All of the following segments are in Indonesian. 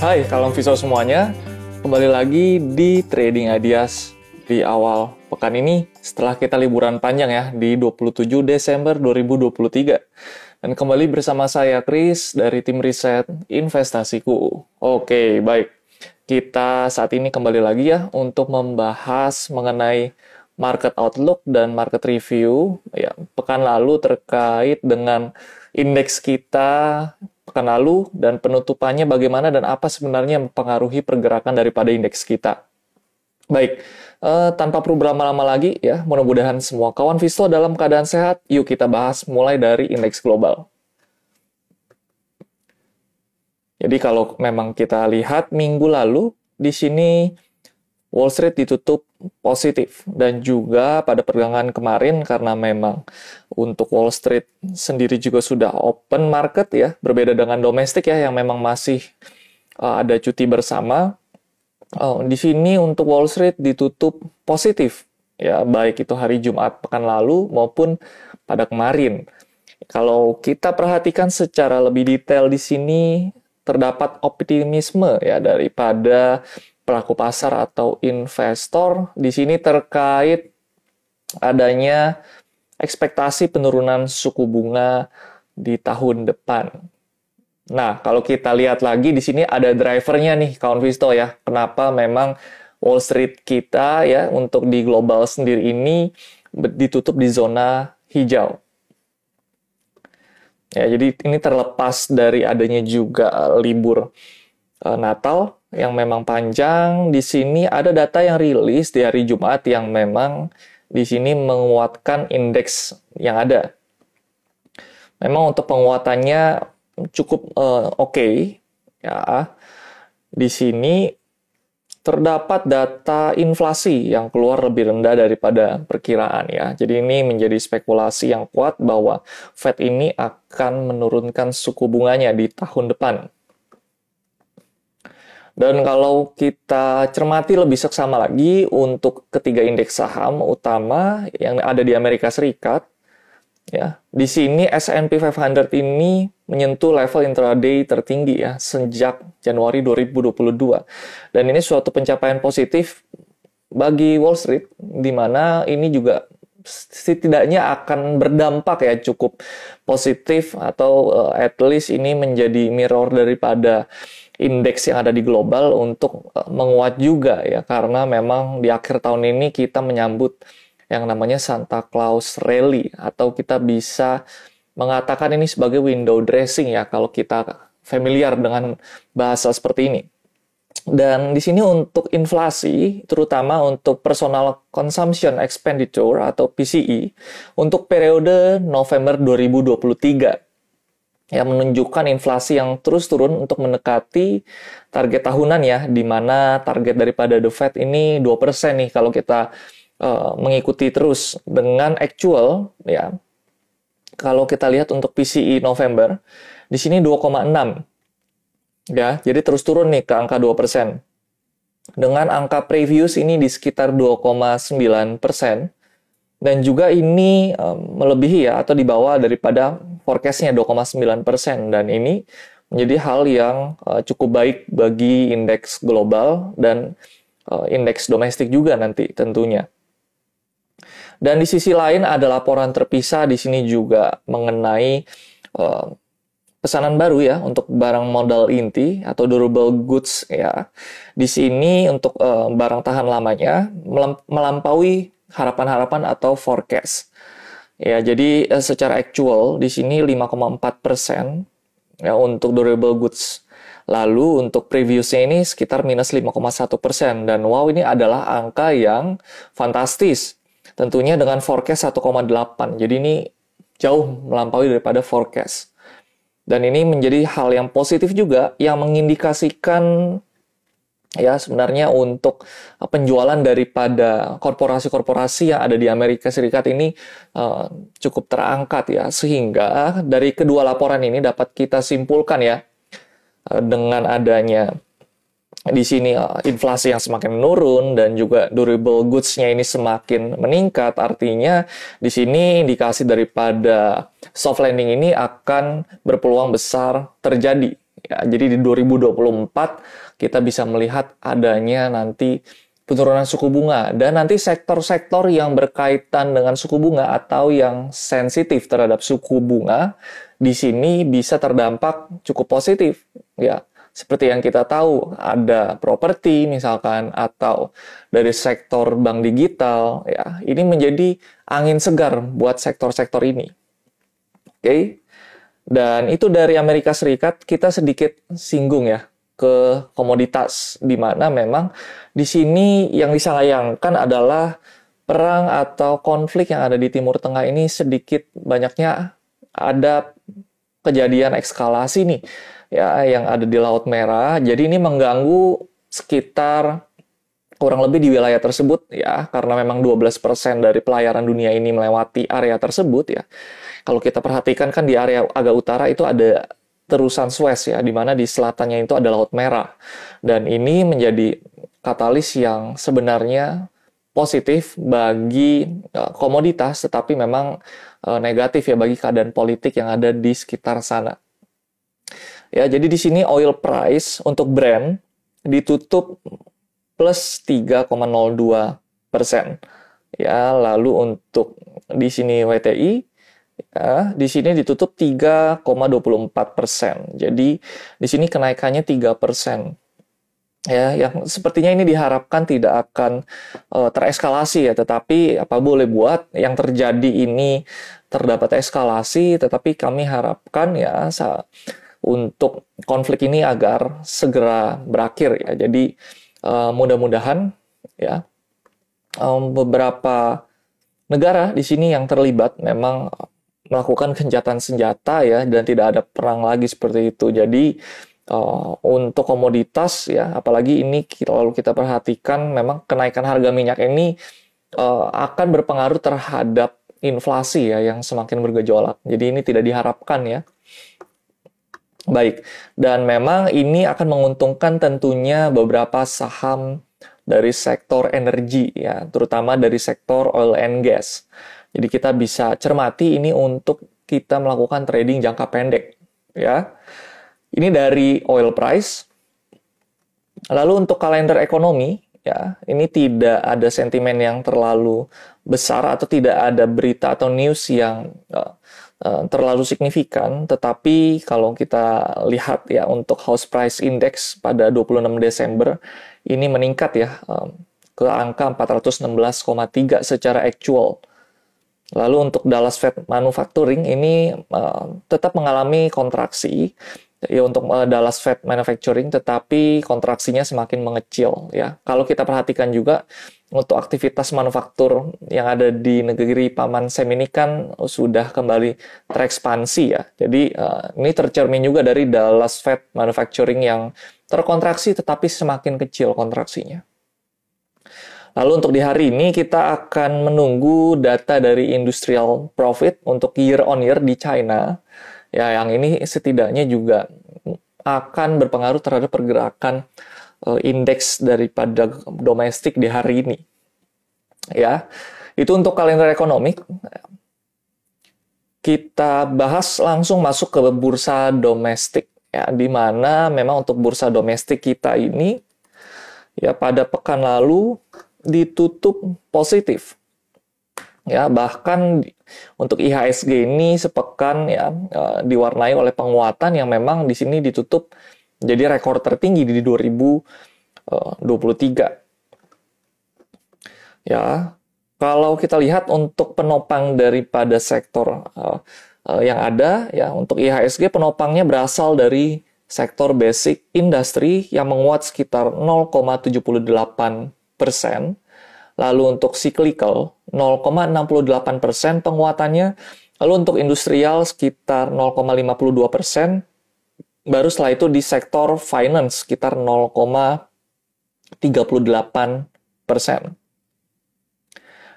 Hai, kalam visual semuanya. Kembali lagi di Trading Ideas di awal pekan ini setelah kita liburan panjang ya di 27 Desember 2023. Dan kembali bersama saya Chris dari tim riset investasiku. Oke, baik. Kita saat ini kembali lagi ya untuk membahas mengenai market outlook dan market review ya pekan lalu terkait dengan indeks kita pekan lalu dan penutupannya bagaimana dan apa sebenarnya yang mempengaruhi pergerakan daripada indeks kita. Baik, eh, tanpa perlu berlama-lama lagi ya, mudah-mudahan semua kawan Visto dalam keadaan sehat. Yuk kita bahas mulai dari indeks global. Jadi kalau memang kita lihat minggu lalu di sini Wall Street ditutup positif dan juga pada perdagangan kemarin karena memang untuk Wall Street sendiri juga sudah open market ya berbeda dengan domestik ya yang memang masih uh, ada cuti bersama. Uh, di sini untuk Wall Street ditutup positif ya baik itu hari Jumat pekan lalu maupun pada kemarin. Kalau kita perhatikan secara lebih detail di sini terdapat optimisme ya daripada pelaku pasar atau investor di sini terkait adanya ekspektasi penurunan suku bunga di tahun depan. Nah, kalau kita lihat lagi di sini ada drivernya nih kawan Visto ya. Kenapa memang Wall Street kita ya untuk di global sendiri ini ditutup di zona hijau. Ya, jadi ini terlepas dari adanya juga libur Natal yang memang panjang. Di sini ada data yang rilis di hari Jumat yang memang di sini menguatkan indeks yang ada. Memang untuk penguatannya cukup uh, oke okay, ya. Di sini terdapat data inflasi yang keluar lebih rendah daripada perkiraan ya. Jadi ini menjadi spekulasi yang kuat bahwa Fed ini akan menurunkan suku bunganya di tahun depan. Dan kalau kita cermati lebih seksama lagi untuk ketiga indeks saham utama yang ada di Amerika Serikat, ya di sini S&P 500 ini menyentuh level intraday tertinggi ya sejak Januari 2022. Dan ini suatu pencapaian positif bagi Wall Street di mana ini juga setidaknya akan berdampak ya cukup positif atau uh, at least ini menjadi mirror daripada indeks yang ada di global untuk uh, menguat juga ya karena memang di akhir tahun ini kita menyambut yang namanya Santa Claus Rally atau kita bisa mengatakan ini sebagai window dressing ya kalau kita familiar dengan bahasa seperti ini. Dan di sini untuk inflasi, terutama untuk personal consumption expenditure atau PCE, untuk periode November 2023 yang menunjukkan inflasi yang terus turun untuk mendekati target tahunan ya, di mana target daripada The Fed ini 2% nih kalau kita uh, mengikuti terus dengan actual ya. Kalau kita lihat untuk PCE November, di sini 2,6 ya, jadi terus turun nih ke angka 2%. Dengan angka previous ini di sekitar 2,9 persen dan juga ini um, melebihi ya atau di bawah daripada forecastnya 2,9 persen dan ini menjadi hal yang uh, cukup baik bagi indeks global dan uh, indeks domestik juga nanti tentunya. Dan di sisi lain ada laporan terpisah di sini juga mengenai uh, pesanan baru ya untuk barang modal inti atau durable goods ya. Di sini untuk uh, barang tahan lamanya melampaui harapan-harapan atau forecast. Ya, jadi uh, secara actual di sini 5,4 persen ya untuk durable goods. Lalu untuk previousnya ini sekitar minus 5,1 persen dan wow ini adalah angka yang fantastis. Tentunya dengan forecast 1,8. Jadi ini jauh melampaui daripada forecast. Dan ini menjadi hal yang positif juga yang mengindikasikan ya sebenarnya untuk uh, penjualan daripada korporasi-korporasi yang ada di Amerika Serikat ini uh, cukup terangkat ya. Sehingga dari kedua laporan ini dapat kita simpulkan ya uh, dengan adanya di sini uh, inflasi yang semakin menurun dan juga durable goods-nya ini semakin meningkat. Artinya di sini indikasi daripada soft landing ini akan berpeluang besar terjadi Ya, jadi di 2024 kita bisa melihat adanya nanti penurunan suku bunga. Dan nanti sektor-sektor yang berkaitan dengan suku bunga atau yang sensitif terhadap suku bunga di sini bisa terdampak cukup positif. Ya seperti yang kita tahu ada properti misalkan atau dari sektor bank digital ya ini menjadi angin segar buat sektor-sektor ini. Oke? okay? Dan itu dari Amerika Serikat kita sedikit singgung ya ke komoditas di mana memang di sini yang disayangkan adalah perang atau konflik yang ada di Timur Tengah ini sedikit banyaknya ada kejadian eskalasi nih ya yang ada di Laut Merah. Jadi ini mengganggu sekitar kurang lebih di wilayah tersebut ya karena memang 12% dari pelayaran dunia ini melewati area tersebut ya. Kalau kita perhatikan kan di area agak utara itu ada terusan Suez ya, di mana di selatannya itu ada Laut Merah. Dan ini menjadi katalis yang sebenarnya positif bagi uh, komoditas, tetapi memang uh, negatif ya bagi keadaan politik yang ada di sekitar sana. Ya, jadi di sini oil price untuk Brent ditutup plus 3,02 persen. Ya, lalu untuk di sini WTI ya, di sini ditutup 3,24 persen. Jadi di sini kenaikannya 3 persen. Ya, yang sepertinya ini diharapkan tidak akan uh, tereskalasi ya, tetapi apa boleh buat yang terjadi ini terdapat eskalasi, tetapi kami harapkan ya untuk konflik ini agar segera berakhir ya. Jadi uh, mudah-mudahan ya um, beberapa negara di sini yang terlibat memang melakukan gencatan senjata ya dan tidak ada perang lagi seperti itu. Jadi uh, untuk komoditas ya apalagi ini kalau kita perhatikan memang kenaikan harga minyak ini uh, akan berpengaruh terhadap inflasi ya yang semakin bergejolak. Jadi ini tidak diharapkan ya. Baik, dan memang ini akan menguntungkan tentunya beberapa saham dari sektor energi ya, terutama dari sektor oil and gas. Jadi kita bisa cermati ini untuk kita melakukan trading jangka pendek ya. Ini dari oil price. Lalu untuk kalender ekonomi ya, ini tidak ada sentimen yang terlalu besar atau tidak ada berita atau news yang uh, uh, terlalu signifikan, tetapi kalau kita lihat ya untuk house price index pada 26 Desember ini meningkat ya um, ke angka 416,3 secara actual Lalu untuk Dallas Fed Manufacturing ini uh, tetap mengalami kontraksi ya untuk uh, Dallas Fed Manufacturing tetapi kontraksinya semakin mengecil ya. Kalau kita perhatikan juga untuk aktivitas manufaktur yang ada di negeri Paman Sam ini kan sudah kembali terekspansi ya. Jadi uh, ini tercermin juga dari Dallas Fed Manufacturing yang terkontraksi tetapi semakin kecil kontraksinya. Lalu untuk di hari ini kita akan menunggu data dari industrial profit untuk year on year di China. Ya, yang ini setidaknya juga akan berpengaruh terhadap pergerakan uh, indeks daripada domestik di hari ini. Ya. Itu untuk kalender ekonomi. Kita bahas langsung masuk ke bursa domestik ya di mana memang untuk bursa domestik kita ini ya pada pekan lalu ditutup positif. Ya, bahkan untuk IHSG ini sepekan ya eh, diwarnai oleh penguatan yang memang di sini ditutup jadi rekor tertinggi di 2023. Eh, ya, kalau kita lihat untuk penopang daripada sektor uh, yang ada ya untuk IHSG penopangnya berasal dari sektor basic industri yang menguat sekitar 0,78 persen. Lalu untuk cyclical 0,68 persen penguatannya. Lalu untuk industrial sekitar 0,52 persen. Baru setelah itu di sektor finance sekitar 0,38 persen.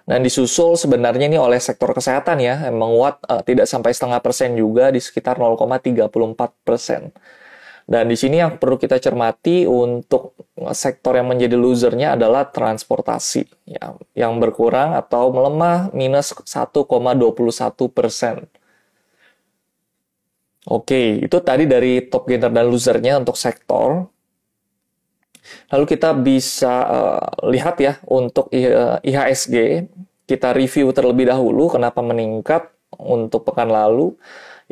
Dan disusul sebenarnya ini oleh sektor kesehatan ya, menguat uh, tidak sampai setengah persen juga di sekitar 0,34 persen. Dan di sini yang perlu kita cermati untuk sektor yang menjadi losernya adalah transportasi ya, yang berkurang atau melemah minus 1,21 persen. Oke, itu tadi dari top gainer dan losernya untuk sektor. Lalu kita bisa uh, lihat ya untuk IHSG, kita review terlebih dahulu kenapa meningkat untuk pekan lalu.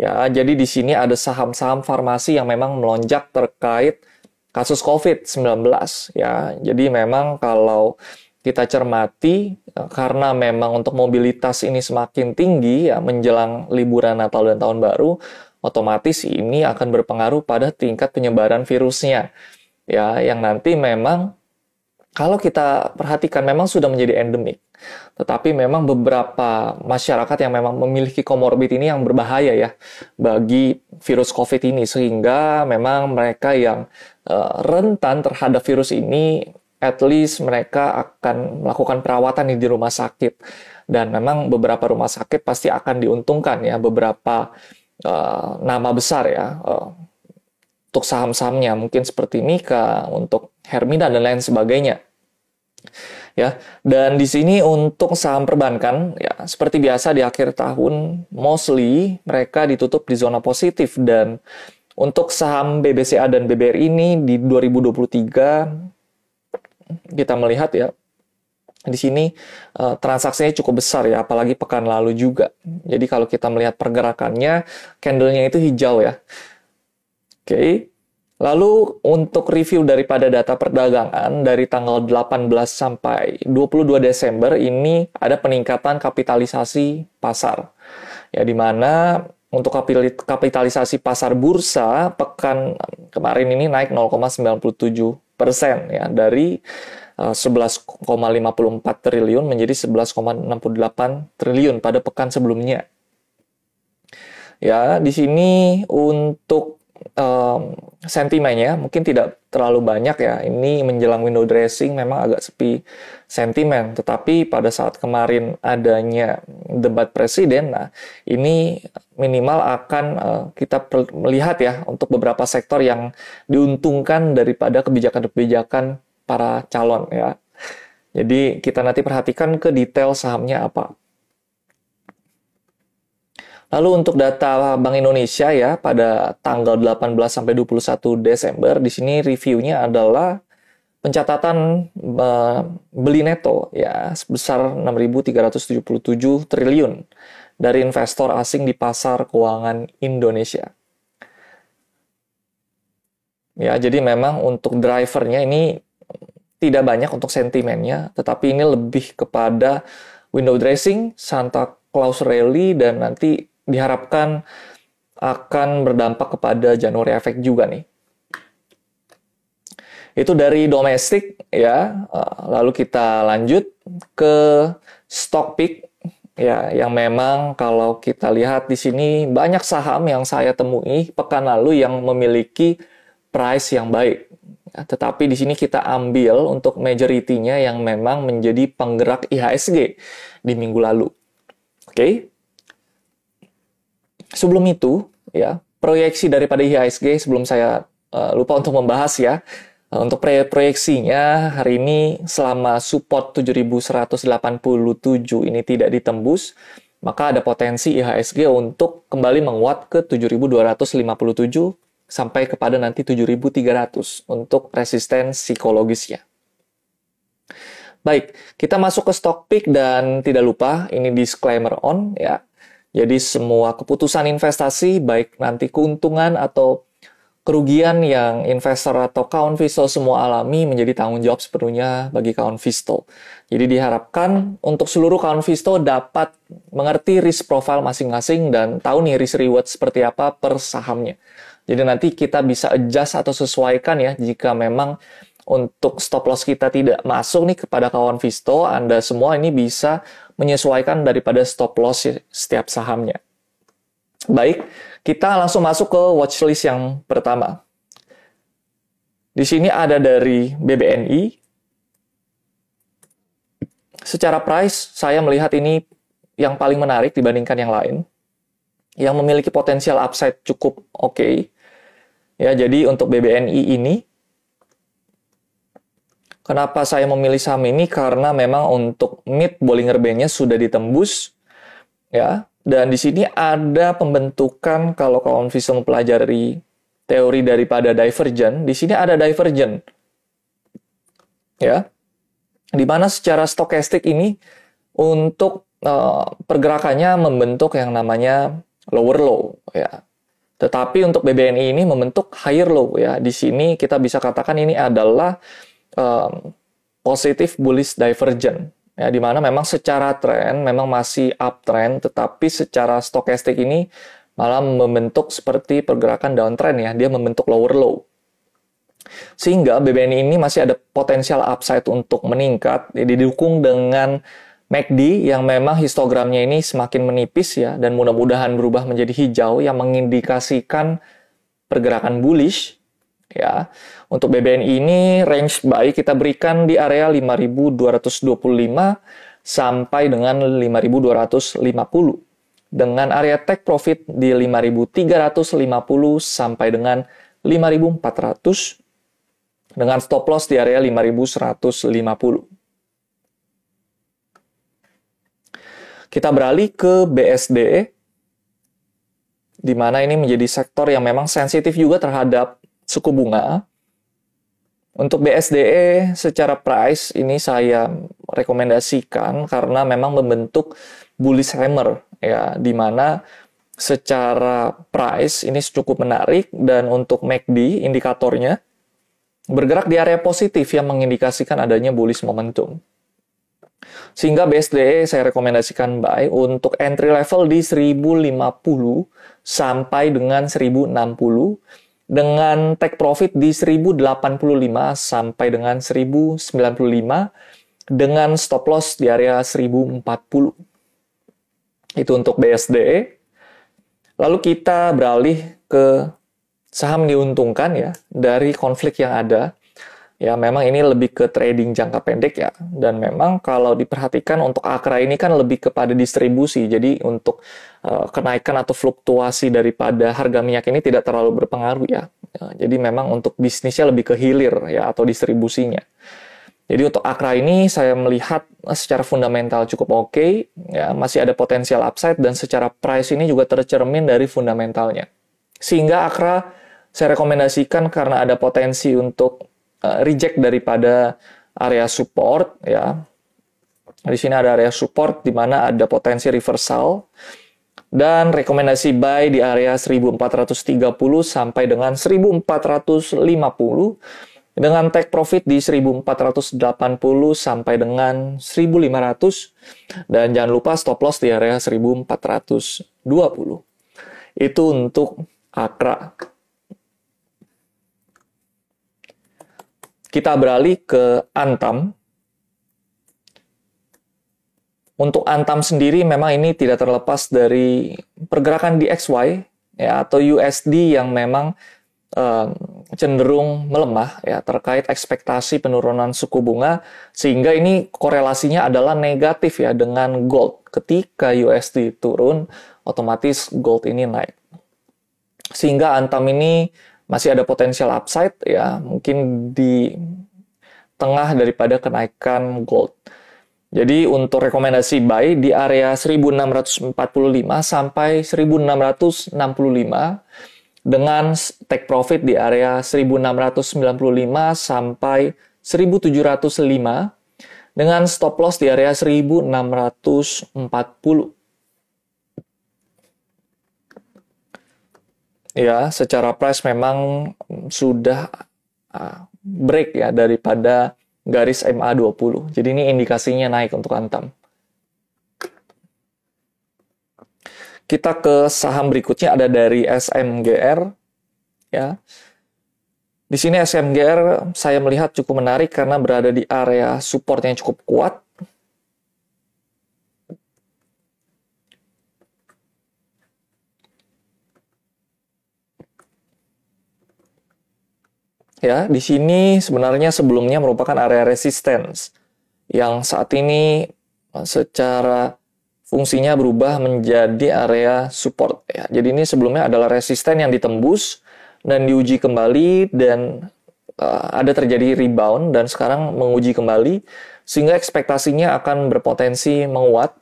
Ya, jadi di sini ada saham-saham farmasi yang memang melonjak terkait kasus COVID-19 ya. Jadi memang kalau kita cermati eh, karena memang untuk mobilitas ini semakin tinggi ya menjelang liburan Natal dan Tahun Baru, otomatis ini akan berpengaruh pada tingkat penyebaran virusnya. Ya, yang nanti memang kalau kita perhatikan memang sudah menjadi endemik. Tetapi memang beberapa masyarakat yang memang memiliki komorbid ini yang berbahaya ya bagi virus COVID ini sehingga memang mereka yang uh, rentan terhadap virus ini at least mereka akan melakukan perawatan di rumah sakit dan memang beberapa rumah sakit pasti akan diuntungkan ya beberapa uh, nama besar ya uh, untuk saham-sahamnya mungkin seperti Mika untuk Hermina dan lain sebagainya ya dan di sini untuk saham perbankan ya seperti biasa di akhir tahun mostly mereka ditutup di zona positif dan untuk saham BBCA dan BBRI ini di 2023 kita melihat ya di sini uh, transaksinya cukup besar ya, apalagi pekan lalu juga. Jadi kalau kita melihat pergerakannya, candlenya itu hijau ya. Oke, okay. lalu untuk review daripada data perdagangan dari tanggal 18 sampai 22 Desember ini ada peningkatan kapitalisasi pasar. Ya, di mana untuk kapitalisasi pasar bursa pekan kemarin ini naik 0,97 persen ya dari 11,54 eh, triliun menjadi 11,68 triliun pada pekan sebelumnya. Ya, di sini untuk um, sentimennya mungkin tidak terlalu banyak ya. Ini menjelang window dressing memang agak sepi sentimen. Tetapi pada saat kemarin adanya debat presiden, nah ini minimal akan uh, kita melihat ya untuk beberapa sektor yang diuntungkan daripada kebijakan-kebijakan para calon ya. Jadi kita nanti perhatikan ke detail sahamnya apa. Lalu untuk data Bank Indonesia ya pada tanggal 18 sampai 21 Desember di sini reviewnya adalah pencatatan uh, beli neto ya sebesar 6.377 triliun dari investor asing di pasar keuangan Indonesia. Ya, jadi memang untuk drivernya ini tidak banyak untuk sentimennya, tetapi ini lebih kepada window dressing, Santa Claus rally, dan nanti diharapkan akan berdampak kepada Januari efek juga nih. Itu dari domestik ya. Eh, lalu kita lanjut ke stock pick ya yang memang kalau kita lihat di sini banyak saham yang saya temui pekan lalu yang memiliki price yang baik. Ya, tetapi di sini kita ambil untuk majority-nya yang memang menjadi penggerak IHSG di minggu lalu. Oke. Okay? Sebelum itu, ya, proyeksi daripada IHSG sebelum saya uh, lupa untuk membahas ya. Uh, untuk proyeksinya hari ini selama support 7187 ini tidak ditembus, maka ada potensi IHSG untuk kembali menguat ke 7257 sampai kepada nanti 7300 untuk resisten psikologisnya. Baik, kita masuk ke stock pick dan tidak lupa ini disclaimer on ya. Jadi semua keputusan investasi baik nanti keuntungan atau kerugian yang investor atau kawan Visto semua alami menjadi tanggung jawab sepenuhnya bagi kawan Visto. Jadi diharapkan untuk seluruh kawan Visto dapat mengerti risk profile masing-masing dan tahu nih risk reward seperti apa per sahamnya. Jadi nanti kita bisa adjust atau sesuaikan ya jika memang untuk stop loss kita tidak masuk nih kepada kawan Visto, Anda semua ini bisa menyesuaikan daripada stop loss setiap sahamnya. Baik, kita langsung masuk ke watchlist yang pertama. Di sini ada dari BBNI. Secara price, saya melihat ini yang paling menarik dibandingkan yang lain. Yang memiliki potensial upside cukup oke. Okay. Ya, jadi untuk BBNI ini Kenapa saya memilih saham ini? Karena memang untuk mid Bollinger Band-nya sudah ditembus ya Dan di sini ada pembentukan kalau kawan bisa mempelajari teori daripada divergen, di sini ada divergen. Ya. Di mana secara stokastik ini untuk uh, pergerakannya membentuk yang namanya lower low ya. Tetapi untuk BBNI ini membentuk higher low ya. Di sini kita bisa katakan ini adalah um, positive bullish divergent. Ya di mana memang secara tren memang masih uptrend tetapi secara stokastik ini malah membentuk seperti pergerakan downtrend ya. Dia membentuk lower low. Sehingga BBNI ini masih ada potensial upside untuk meningkat. Didukung dengan MACD yang memang histogramnya ini semakin menipis ya dan mudah-mudahan berubah menjadi hijau yang mengindikasikan pergerakan bullish ya. Untuk BBNI ini range buy kita berikan di area 5225 sampai dengan 5250 dengan area take profit di 5350 sampai dengan 5400 dengan stop loss di area 5150. Kita beralih ke BSD, di mana ini menjadi sektor yang memang sensitif juga terhadap suku bunga. Untuk BSDE secara price ini saya rekomendasikan karena memang membentuk bullish hammer ya di mana secara price ini cukup menarik dan untuk MACD indikatornya bergerak di area positif yang mengindikasikan adanya bullish momentum. Sehingga BSDE saya rekomendasikan buy untuk entry level di 1050 sampai dengan 1060 dengan take profit di 1085 sampai dengan 1095 dengan stop loss di area 1040. Itu untuk BSDE. Lalu kita beralih ke saham diuntungkan ya dari konflik yang ada ya memang ini lebih ke trading jangka pendek ya. Dan memang kalau diperhatikan untuk akra ini kan lebih kepada distribusi. Jadi untuk uh, kenaikan atau fluktuasi daripada harga minyak ini tidak terlalu berpengaruh ya. ya jadi memang untuk bisnisnya lebih ke hilir ya atau distribusinya. Jadi untuk akra ini saya melihat eh, secara fundamental cukup oke okay, ya masih ada potensial upside dan secara price ini juga tercermin dari fundamentalnya. Sehingga akra saya rekomendasikan karena ada potensi untuk reject daripada area support ya. Di sini ada area support di mana ada potensi reversal dan rekomendasi buy di area 1430 sampai dengan 1450 dengan take profit di 1480 sampai dengan 1500 dan jangan lupa stop loss di area 1420. Itu untuk Akra. Kita beralih ke Antam. Untuk Antam sendiri memang ini tidak terlepas dari pergerakan di XY ya atau USD yang memang uh, cenderung melemah ya terkait ekspektasi penurunan suku bunga sehingga ini korelasinya adalah negatif ya dengan gold. Ketika USD turun, otomatis gold ini naik. Sehingga Antam ini masih ada potensial upside ya mungkin di tengah daripada kenaikan gold. Jadi untuk rekomendasi buy di area 1645 sampai 1665 dengan take profit di area 1695 sampai 1705 dengan stop loss di area 1640. Ya secara price memang sudah uh, break ya daripada garis MA20. Jadi ini indikasinya naik untuk Antam. Kita ke saham berikutnya ada dari SMGR ya. Di sini SMGR saya melihat cukup menarik karena berada di area support yang cukup kuat Ya, di sini sebenarnya sebelumnya merupakan area resistance yang saat ini eh, secara fungsinya berubah menjadi area support ya. Jadi ini sebelumnya adalah resisten yang ditembus dan diuji kembali dan uh, ada terjadi rebound dan sekarang menguji kembali sehingga ekspektasinya akan berpotensi menguat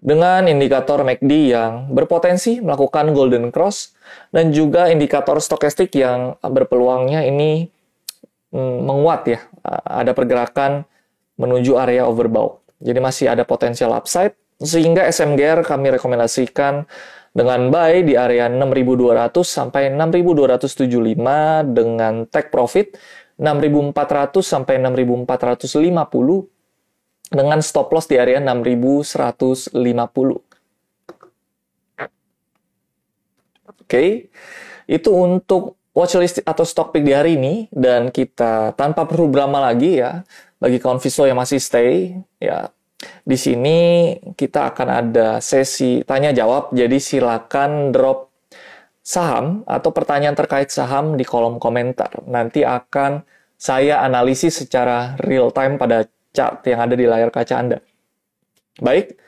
dengan indikator MACD yang berpotensi melakukan golden cross dan juga indikator stokastik yang berpeluangnya ini mm, menguat ya. Ada pergerakan menuju area overbought. Jadi masih ada potensial upside sehingga SMGR kami rekomendasikan dengan buy di area 6200 sampai 6275 dengan take profit 6400 sampai 6450 dengan stop loss di area 6150. Oke, okay. itu untuk watchlist atau stock pick di hari ini dan kita tanpa perlu berlama lagi ya bagi kawan visual yang masih stay ya di sini kita akan ada sesi tanya jawab jadi silakan drop saham atau pertanyaan terkait saham di kolom komentar nanti akan saya analisis secara real time pada chart yang ada di layar kaca Anda. Baik,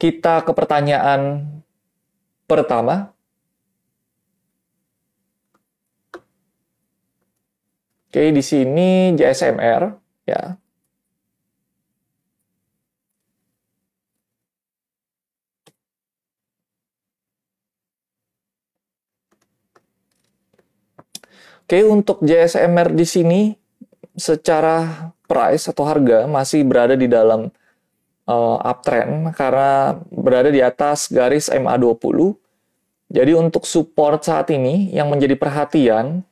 kita ke pertanyaan pertama. Oke, di sini JSMR ya. Oke, untuk JSMR di sini secara price atau harga masih berada di dalam uh, uptrend karena berada di atas garis MA20. Jadi untuk support saat ini yang menjadi perhatian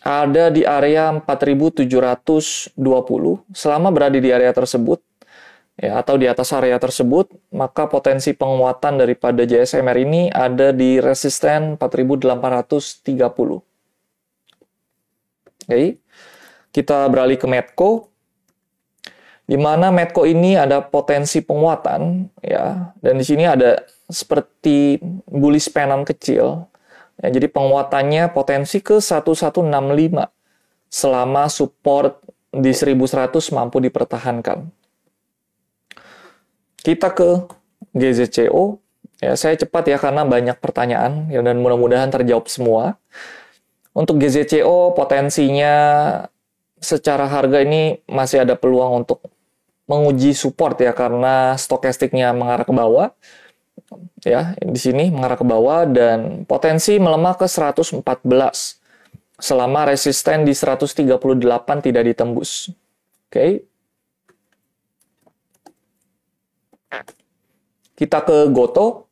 ada di area 4720. Selama berada di area tersebut ya atau di atas area tersebut, maka potensi penguatan daripada JSMR ini ada di resisten 4830. Oke. Okay. Kita beralih ke Medco, di mana Medco ini ada potensi penguatan, ya, dan di sini ada seperti bullish penan kecil. Ya, jadi penguatannya potensi ke 1165 selama support di 1100 mampu dipertahankan. Kita ke GZCO. Ya, saya cepat ya karena banyak pertanyaan ya, dan mudah-mudahan terjawab semua. Untuk GZCO potensinya secara harga ini masih ada peluang untuk menguji support ya karena stokastiknya mengarah ke bawah ya di sini mengarah ke bawah dan potensi melemah ke 114 selama resisten di 138 tidak ditembus. Oke. Okay. Kita ke Goto.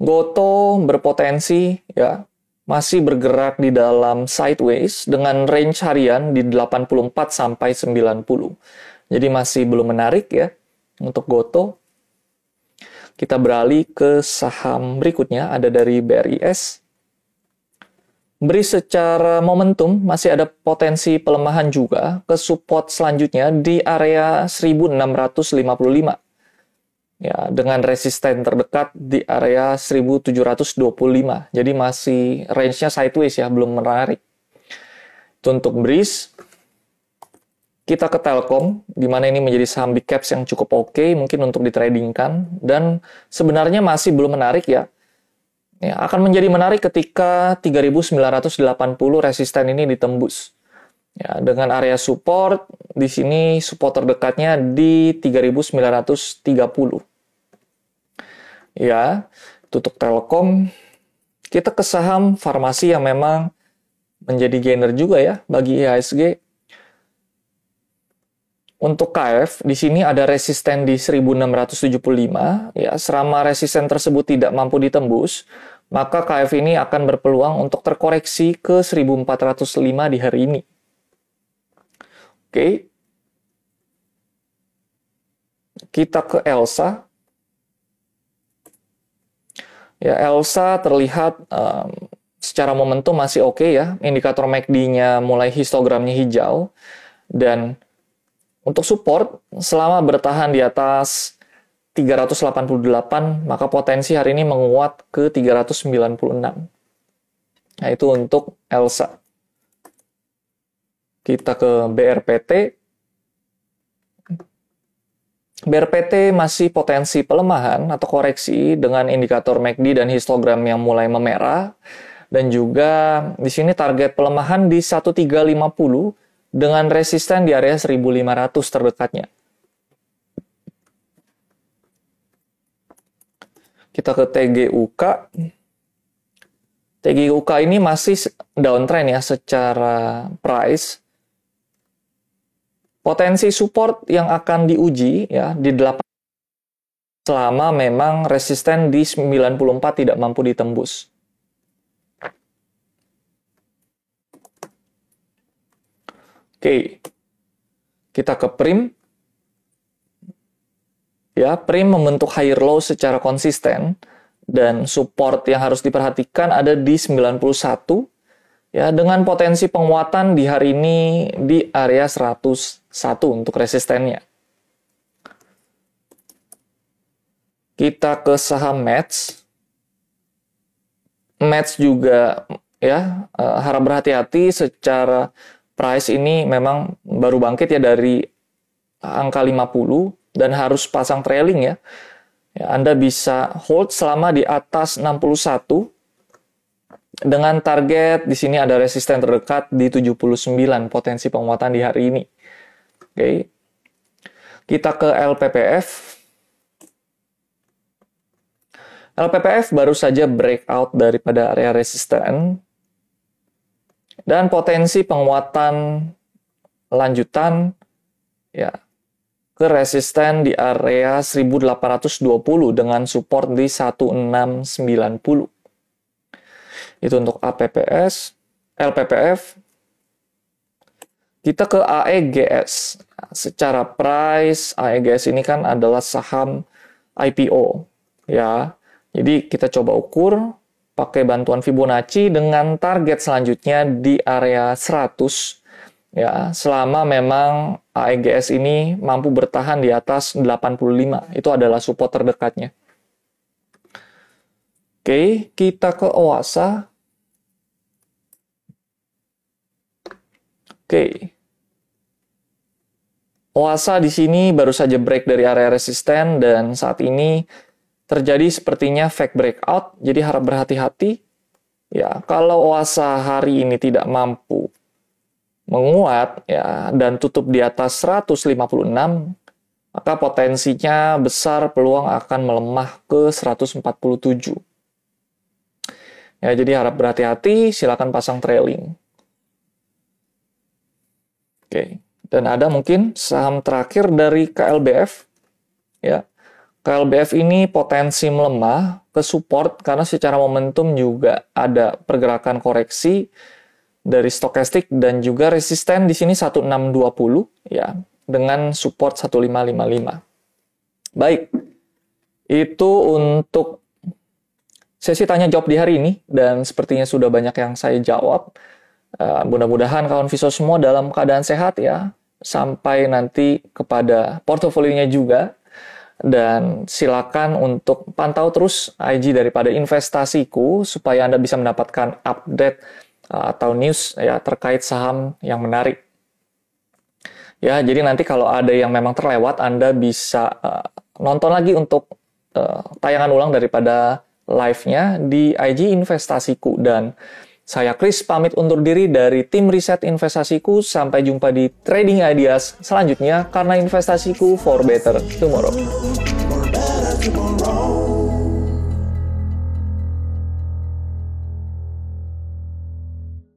Goto berpotensi ya masih bergerak di dalam sideways dengan range harian di 84 sampai 90. Jadi masih belum menarik ya untuk Goto. Kita beralih ke saham berikutnya ada dari BRIS. Beri secara momentum masih ada potensi pelemahan juga ke support selanjutnya di area 1655 ya dengan resisten terdekat di area 1725. Jadi masih range-nya sideways ya, belum menarik. Itu untuk BRIS. Kita ke Telkom, di mana ini menjadi saham big caps yang cukup oke okay, mungkin untuk ditradingkan dan sebenarnya masih belum menarik ya. Ya, akan menjadi menarik ketika 3980 resisten ini ditembus. Ya, dengan area support di sini support terdekatnya di 3930 ya tutup Telkom kita ke saham farmasi yang memang menjadi gainer juga ya bagi IHSG untuk KF di sini ada resisten di 1675 ya selama resisten tersebut tidak mampu ditembus maka KF ini akan berpeluang untuk terkoreksi ke 1405 di hari ini. Oke. Kita ke Elsa Ya, Elsa terlihat um, secara momentum masih oke okay ya. Indikator MACD-nya mulai histogramnya hijau. Dan untuk support, selama bertahan di atas 388, maka potensi hari ini menguat ke 396. Nah, itu untuk Elsa. Kita ke BRPT. BRPT masih potensi pelemahan atau koreksi dengan indikator MACD dan histogram yang mulai memerah dan juga di sini target pelemahan di 1350 dengan resisten di area 1500 terdekatnya. Kita ke TGUK. TGUK ini masih downtrend ya secara price Potensi support yang akan diuji ya di 8 selama memang resisten di 94 tidak mampu ditembus. Oke. Kita ke prim. Ya, prim membentuk higher low secara konsisten dan support yang harus diperhatikan ada di 91 ya dengan potensi penguatan di hari ini di area 101 untuk resistennya. Kita ke saham Match. Match juga ya eh, harap berhati-hati secara price ini memang baru bangkit ya dari angka 50 dan harus pasang trailing ya. ya Anda bisa hold selama di atas 61 dengan target di sini ada resisten terdekat di 79 potensi penguatan di hari ini. Oke. Kita ke LPPF. LPPF baru saja breakout daripada area resisten dan potensi penguatan lanjutan ya ke resisten di area 1820 dengan support di 1690. Itu untuk APPS, LPPF. Kita ke AEGS. Secara price, AEGS ini kan adalah saham IPO, ya. Jadi kita coba ukur pakai bantuan Fibonacci dengan target selanjutnya di area 100 ya selama memang AEGS ini mampu bertahan di atas 85 itu adalah support terdekatnya Oke kita ke OASA Oke OASA di sini baru saja break dari area resisten dan saat ini terjadi sepertinya fake breakout, jadi harap berhati-hati. Ya, kalau OASA hari ini tidak mampu menguat ya dan tutup di atas 156, maka potensinya besar peluang akan melemah ke 147. Ya, jadi harap berhati-hati, silakan pasang trailing. Oke, dan ada mungkin saham terakhir dari KLBF ya KLBF ini potensi melemah ke support karena secara momentum juga ada pergerakan koreksi dari stokastik dan juga resisten di sini 1620 ya dengan support 1555. Baik. Itu untuk sesi tanya jawab di hari ini dan sepertinya sudah banyak yang saya jawab. Uh, mudah-mudahan kawan Viso semua dalam keadaan sehat ya sampai nanti kepada portofolionya juga dan silakan untuk pantau terus IG daripada investasiku supaya Anda bisa mendapatkan update uh, atau news ya terkait saham yang menarik. Ya, jadi nanti kalau ada yang memang terlewat Anda bisa uh, nonton lagi untuk uh, tayangan ulang daripada live-nya di IG investasiku dan saya Chris pamit undur diri dari tim riset investasiku. Sampai jumpa di Trading Ideas selanjutnya karena investasiku for better tomorrow.